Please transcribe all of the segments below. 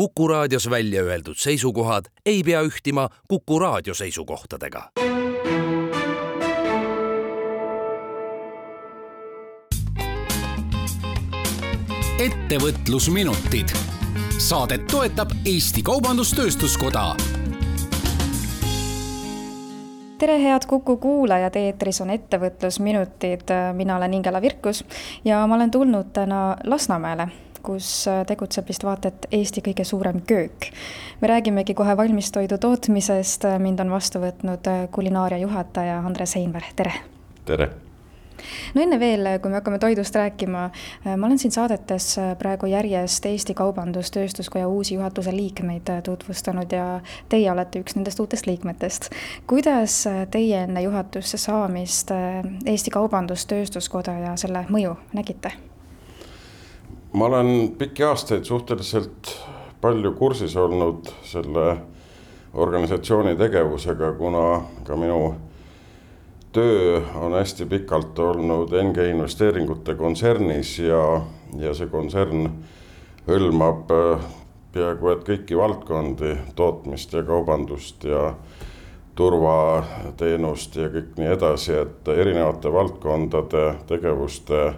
Kuku raadios välja öeldud seisukohad ei pea ühtima Kuku raadio seisukohtadega. ettevõtlusminutid. saadet toetab Eesti Kaubandus-Tööstuskoda tere, head Kuku kuulajad, eetris on Ettevõtlusminutid, mina olen Ingela Virkus ja ma olen tulnud täna Lasnamäele kus tegutseb vist vaata et Eesti kõige suurem köök. me räägimegi kohe valmistoidu tootmisest, mind on vastu võtnud kulinaaria juhataja Andres Heinver, tere! tere! no enne veel, kui me hakkame toidust rääkima, ma olen siin saadetes praegu järjest Eesti Kaubandus-Tööstuskoja uusi juhatuse liikmeid tutvustanud ja teie olete üks nendest uutest liikmetest. kuidas teie enne juhatusse saamist Eesti Kaubandus-Tööstuskoda ja selle mõju nägite? Ma olen pikki aastaid suhteliselt palju kursis olnud selle organisatsiooni tegevusega, kuna ka minu töö on hästi pikalt olnud NG investeeringute kontsernis ja, ja see kontsern hõlmab äh, peaaegu et kõiki valdkondi, tootmist ja kaubandust ja turvateenust ja kõik nii edasi, et erinevate valdkondade tegevuste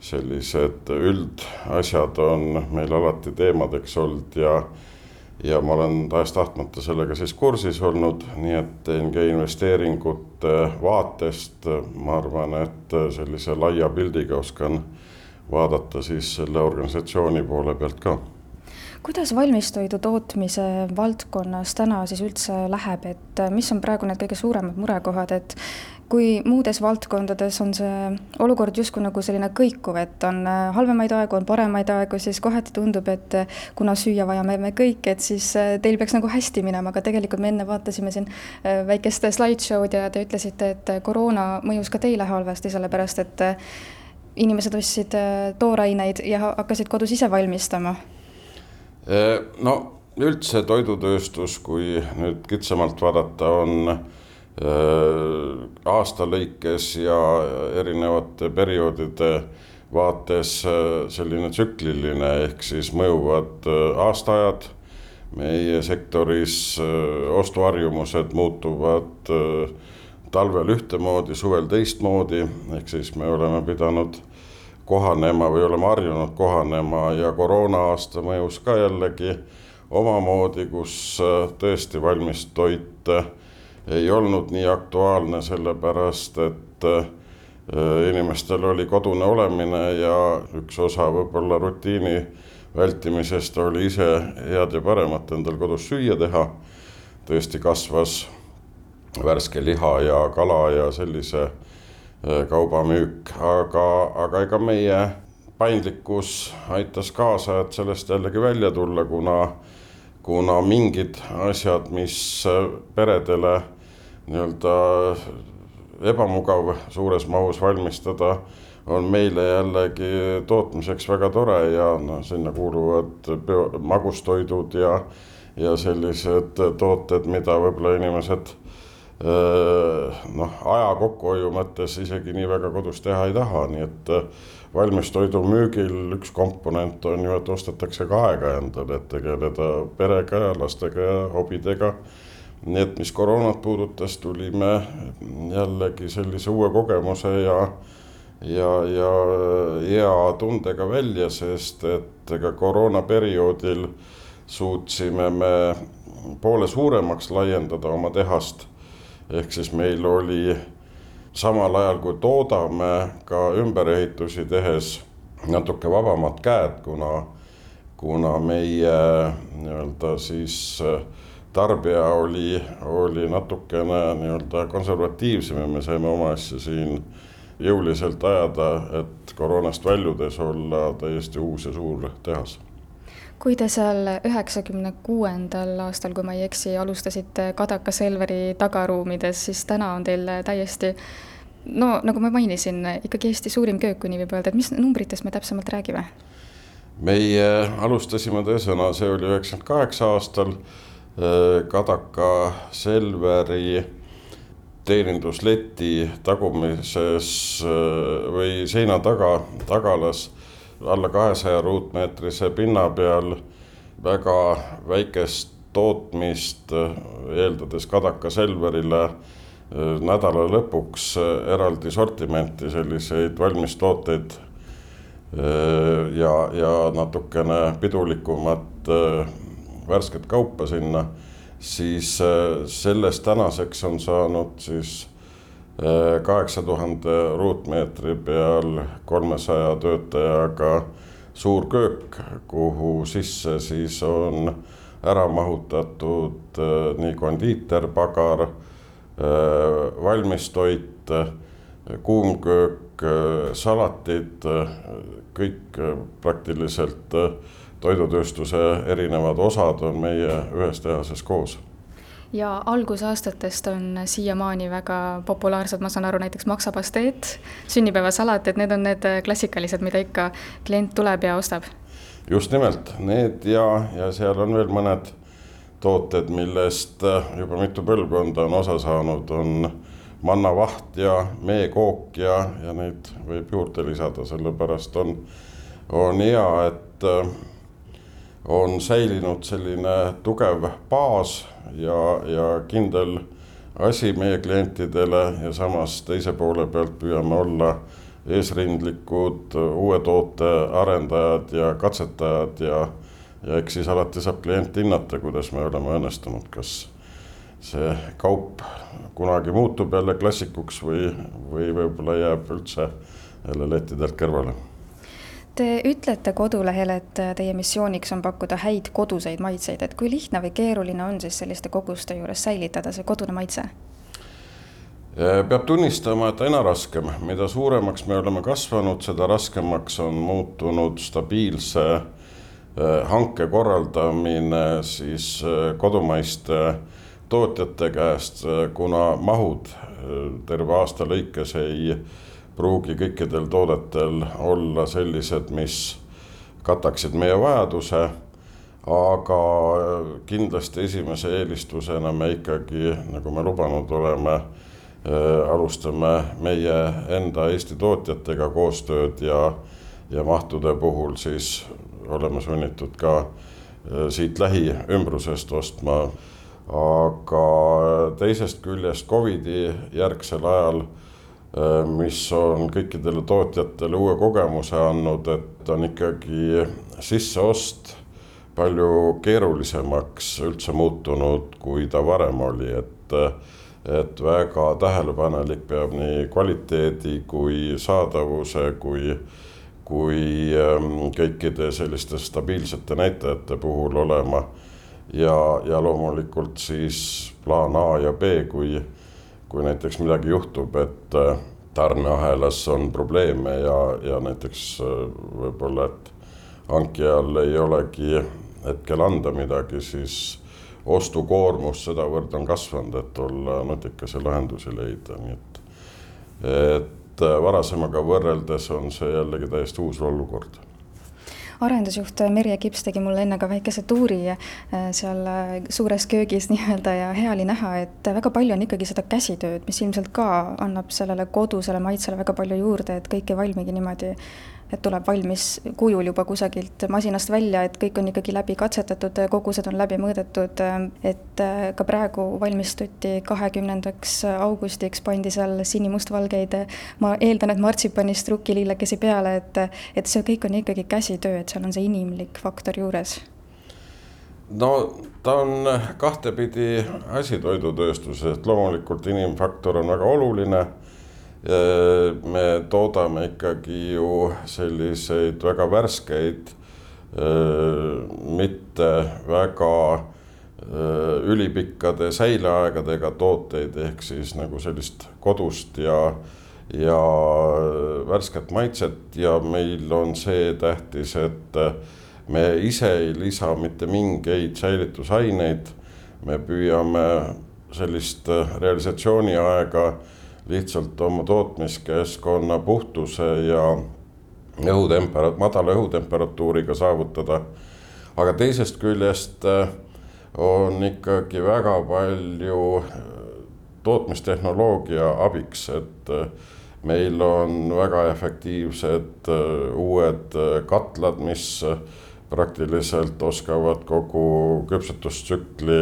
sellised üldasjad on meil alati teemadeks olnud ja ja ma olen tahes-tahtmata sellega siis kursis olnud, nii et NG investeeringute vaatest. Ma arvan, et sellise laia pildiga oskan vaadata siis selle organisatsiooni poole pealt ka kuidas valmistoidu tootmise valdkonnas täna siis üldse läheb, et mis on praegu need kõige suuremad murekohad, et kui muudes valdkondades on see olukord justkui nagu selline kõikuv, et on äh, halvemaid aegu, on paremaid aegu, siis kohati tundub, et äh, kuna süüa vajame me kõik, et siis äh, teil peaks nagu hästi minema, aga tegelikult me enne vaatasime siin väikest slideshow'd ja te ütlesite, et koroona mõjus ka teile halvasti, sellepärast et inimesed ostsid tooraineid ja hakkasid kodus ise valmistama. No üldse toidutööstus, kui nüüd kitsamalt vaadata, on Äh, aasta lõikes ja erinevate perioodide vaates äh, selline tsükliline, ehk siis mõjuvad äh, aastaajad. meie sektoris ostuharjumused muutuvad talvel ühtemoodi, suvel teistmoodi, ehk siis me oleme pidanud kohanema või oleme harjunud kohanema ja koroona aasta mõjus ka jällegi omamoodi, kus tõesti valmis toit ei olnud nii aktuaalne, sellepärast et äh, inimestel oli kodune olemine ja üks osa võib-olla rutiini vältimisest oli ise head ja paremat endal kodus süüa teha. tõesti kasvas värske liha ja kala ja sellise äh, kauba müük, aga, aga ega meie paindlikkus aitas kaasa, et sellest jällegi välja tulla, kuna, kuna mingid asjad, mis äh, peredele nii-öelda ebamugav suures mahus valmistada, on meile jällegi tootmiseks väga tore ja noh, sinna kuuluvad magustoidud ja, ja sellised tooted, mida võib-olla inimesed noh, aja kokkuhoiu mõttes isegi nii väga kodus teha ei taha, nii et valmistoidu müügil üks komponent on ju, et ostetakse ka aega endale, et tegeleda perega ja lastega ja hobidega nii et mis koroonat puudutas, tulime jällegi sellise uue kogemuse ja ja, ja hea tundega välja, sest et ega koroonaperioodil suutsime me poole suuremaks laiendada oma tehast. Ehk siis meil oli samal ajal, kui toodame, ka ümberehitusi tehes natuke vabamad käed, kuna, kuna meie nii-öelda siis tarbija oli, oli natukene nii-öelda konservatiivsem ja me saime oma asja siin jõuliselt ajada, et koroonast väljudes olla täiesti uus ja suur tehas. Kui te seal üheksakümne kuuendal aastal, kui ma ei eksi, alustasite Kadaka Selveri tagaruumides, siis täna on teil täiesti no nagu ma mainisin, ikkagi Eesti suurim köök, kui nii võib öelda, et mis numbritest me täpsemalt räägime? meie alustasime tõesõna, see oli üheksakümmend kaheksa aastal Äh, Kadaka Selveri teenindusleti tagumises äh, või seina taga, tagalas alla kahesaja ruutmeetrise pinna peal väga väikest tootmist, eeldades Kadaka Selverile nädala lõpuks eraldi sortimenti selliseid valmistooteid ja, ja natukene pidulikumat värsket kaupa sinna, siis sellest tänaseks on saanud siis kaheksa tuhande ruutmeetri peal kolmesaja töötajaga suur köök, kuhu sisse siis on ära mahutatud nii kondiiterpagar Äh, valmistoit, kuumköök, salatid, kõik praktiliselt toidutööstuse erinevad osad on meie ühes tehases koos ja algusaastatest on siiamaani väga populaarsed, ma saan aru, näiteks maksapasteet, sünnipäevasalat, et need on need klassikalised, mida ikka klient tuleb ja ostab? just nimelt, need ja, ja seal on veel mõned tooted, millest äh, juba mitu põlvkonda on osa saanud, on mannavaht ja meekook ja, ja neid võib juurde lisada, sellepärast on, on hea, et äh, on säilinud selline tugev baas ja, ja kindel asi meie klientidele ja samas teise poole pealt püüame olla eesrindlikud uue toote arendajad ja katsetajad ja ja eks siis alati saab klient hinnata, kuidas me oleme õnnestunud, kas see kaup kunagi muutub jälle klassikuks või, või võib-olla jääb üldse jälle lettidelt kõrvale. Te ütlete kodulehel, et teie missiooniks on pakkuda häid koduseid maitseid, et kui lihtne või keeruline on siis selliste koguste juures säilitada see kodune maitse? peab tunnistama, et aina raskem, mida suuremaks me oleme kasvanud, seda raskemaks on muutunud stabiilse Äh, hanke korraldamine siis äh, kodumaiste tootjate käest, äh, kuna mahud terve aasta lõikes ei pruugi kõikidel toodetel olla sellised, mis kataksid meie vajaduse. aga kindlasti esimese eelistusena me ikkagi, nagu me lubanud oleme, alustame meie enda Eesti tootjatega koostööd ja, ja mahtude puhul siis oleme sunnitud ka äh, siit lähiümbrusest ostma. aga teisest küljest Covidi järgsel ajal, äh, mis on kõikidele tootjatele uue kogemuse andnud, et on ikkagi sisseost palju keerulisemaks üldse muutunud, kui ta varem oli, et et väga tähelepanelik peab nii kvaliteedi kui saadavuse kui kui ähm, kõikide selliste stabiilsete näitajate puhul olema. ja, ja loomulikult siis plaan A ja B, kui, kui näiteks midagi juhtub, et äh, tarneahelas on probleeme ja, ja näiteks äh, võib-olla, et hankijal ei olegi hetkel anda midagi, siis ostukoormus sedavõrd on kasvanud, et olla nutikas ja lahendusi leida, nii et et äh, varasemaga võrreldes on see jällegi täiesti uus olukord arendusjuht Merje Kips tegi mulle enne ka väikese tuuri äh, seal äh, suures köögis nii-öelda ja hea oli näha, et väga palju on ikkagi seda käsitööd, mis ilmselt ka annab sellele kodusele maitsele väga palju juurde, et kõik ei valmigi niimoodi et tuleb valmis kujul juba kusagilt masinast välja, et kõik on ikkagi läbi katsetatud, kogused on läbi mõõdetud, et ka praegu valmistuti kahekümnendaks augustiks, pandi seal sinimustvalgeid, ma eeldan, et martsipanist rukkilillekesi peale, et, et see kõik on ikkagi käsitöö, et seal on see inimlik faktor juures. No ta on kahtepidi asi toidutööstuses, et loomulikult inimfaktor on väga oluline me toodame ikkagi ju selliseid väga värskeid, mitte väga ülipikkade säileaegadega tooteid, ehk siis nagu sellist kodust ja, ja värsket maitset ja meil on see tähtis, et me ise ei lisa mitte mingeid säilitusaineid. me püüame sellist realisatsiooniaega lihtsalt oma tootmiskeskkonna puhtuse ja õhutempera-, madala õhutemperatuuriga saavutada. aga teisest küljest äh, on ikkagi väga palju äh, tootmistehnoloogia abiks, et äh, meil on väga efektiivsed uued katlad, mis praktiliselt oskavad kogu küpsetustsükli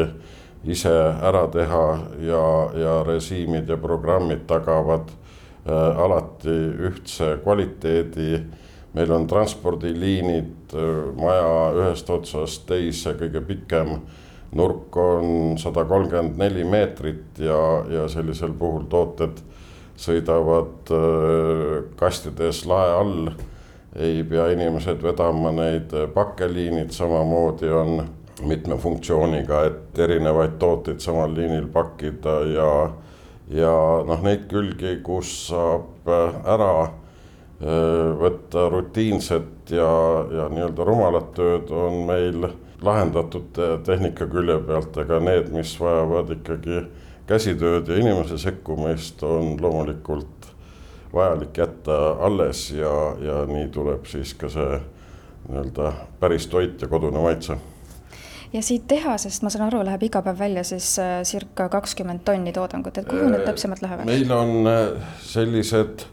ise ära teha ja, ja režiimid ja programmid tagavad äh, alati ühtse kvaliteedi. meil on transpordiliinid äh, maja ühest otsast teise, kõige pikem nurk on sada kolmkümmend neli meetrit ja, ja sellisel puhul tooted sõidavad äh, kastides lae all. ei pea inimesed vedama neid pakkeliinid, samamoodi on mitme funktsiooniga, et erinevaid tooteid samal liinil pakkida ja, ja noh, neid külgi, kus saab ära äh, võtta rutiinset ja, ja nii-öelda rumalat tööd, on meil lahendatud tehnika külje pealt, aga need, mis vajavad ikkagi käsitööd ja inimese sekkumist, on loomulikult vajalik jätta alles ja, ja nii tuleb siis ka see nii-öelda päris toit ja kodune maitse ja siit tehasest, ma saan aru, läheb iga päev välja siis äh, circa kakskümmend tonni toodangut, et kuhu need äh, täpsemalt lähevad? meil on äh, sellised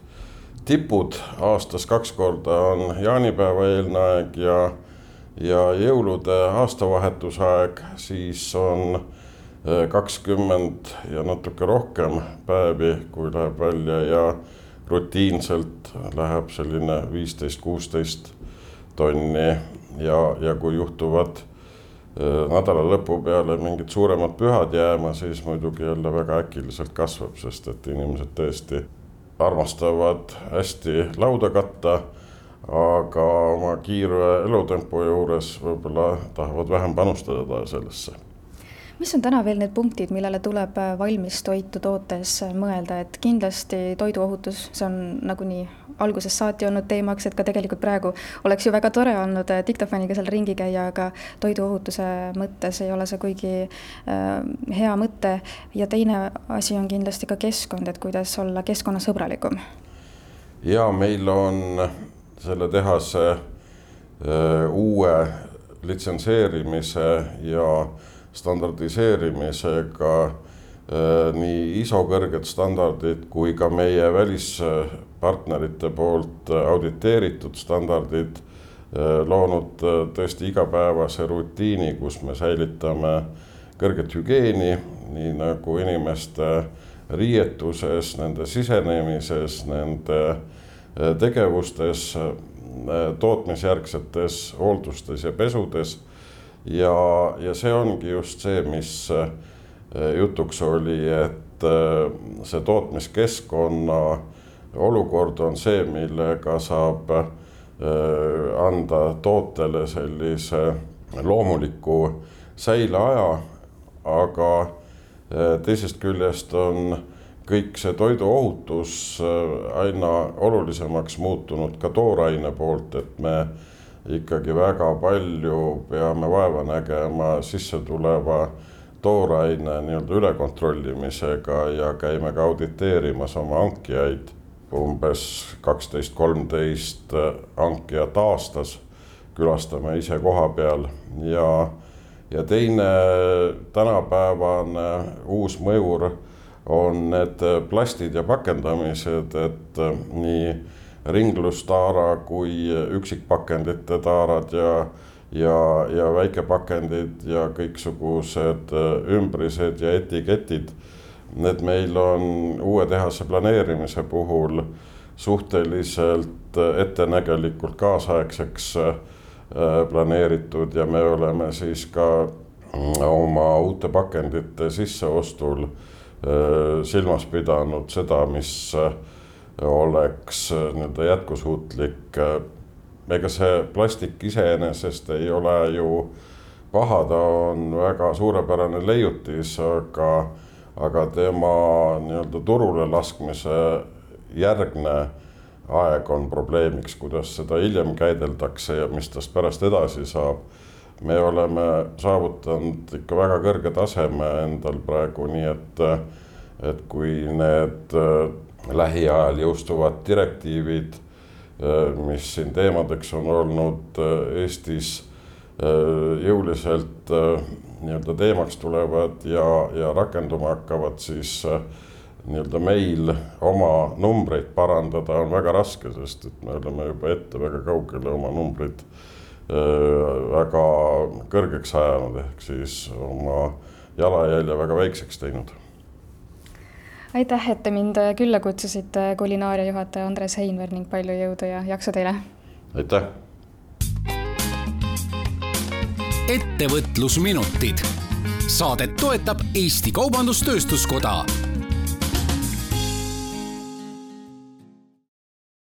tipud aastas kaks korda. On jaanipäeva eelne aeg ja, ja jõulude aastavahetuse aeg, siis on kakskümmend ja natuke rohkem päevi, kui läheb välja ja rutiinselt läheb selline viisteist, kuusteist tonni. Ja, ja kui juhtuvad nädala lõpu peale mingid suuremad pühad jääma, siis muidugi jälle väga äkiliselt kasvab, sest et inimesed tõesti armastavad hästi lauda katta, aga oma kiire elutempo juures võib-olla tahavad vähem panustada sellesse mis on täna veel need punktid, millele tuleb äh, valmis toitu tootes äh, mõelda, et kindlasti toiduohutus, see on nagunii algusest saati olnud teemaks, et ka tegelikult praegu oleks ju väga tore olnud äh, diktofoniga seal ringi käia, aga toiduohutuse mõttes ei ole see kuigi äh, hea mõte. ja teine asi on kindlasti ka keskkond, et kuidas olla keskkonnasõbralikum. ja meil on selle tehase äh, uue litsenseerimise ja standardiseerimisega äh, nii ISO kõrged standardid kui ka meie välispartnerite poolt auditeeritud standardid äh, loonud äh, tõesti igapäevase rutiini, kus me säilitame kõrget hügieeni, nii nagu inimeste riietuses, nende sisenemises, nende tegevustes, tootmisjärgsetes hooldustes ja pesudes ja, ja see ongi just see, mis äh, jutuks oli, et äh, see tootmiskeskkonna olukord on see, millega saab äh, anda tootele sellise loomuliku säileaja, aga teisest küljest on kõik see toiduohutus aina olulisemaks muutunud ka tooraine poolt, et me ikkagi väga palju peame vaeva nägema sisse tuleva tooraine nii-öelda ülekontrollimisega ja käime ka auditeerimas oma hankijaid. umbes kaksteist, kolmteist hankijat aastas külastame ise koha peal ja, ja teine tänapäevane uus mõjur on need plastid ja pakendamised, et nii ringlustaara kui üksikpakendite taarad ja, ja, ja väikepakendid ja kõiksugused äh, ümbrised ja etiketid. Need meil on uue tehase planeerimise puhul suhteliselt äh, ettenägelikult kaasaegseks äh, planeeritud ja me oleme siis ka oma uute pakendite sisseostul silmas pidanud seda, mis oleks äh, nii-öelda jätkusuutlik. Äh, ega see plastik iseenesest ei ole ju paha, ta on väga suurepärane leiutis, aga, aga tema nii-öelda turule laskmise järgne aeg on probleemiks, kuidas seda hiljem käideldakse ja mis tast pärast edasi saab. me oleme saavutanud ikka väga kõrge taseme endal praegu, nii et, et kui need lähiajal jõustuvad direktiivid, äh, mis siin teemadeks on olnud äh, Eestis äh, jõuliselt nii-öelda teemaks tulevad ja, ja rakenduma hakkavad, siis nii-öelda meil oma numbreid parandada on väga raske, sest et me oleme juba ette väga kaugele oma numbrid väga kõrgeks ajanud, ehk siis oma jalajälje väga väikseks teinud. Aitäh, et te mind külla kutsusite, kulinaaria juhataja Andres Heinver ning palju jõudu ja jaksu teile! aitäh! ettevõtlusminutid. saadet toetab Eesti Kaubandus-Tööstuskoda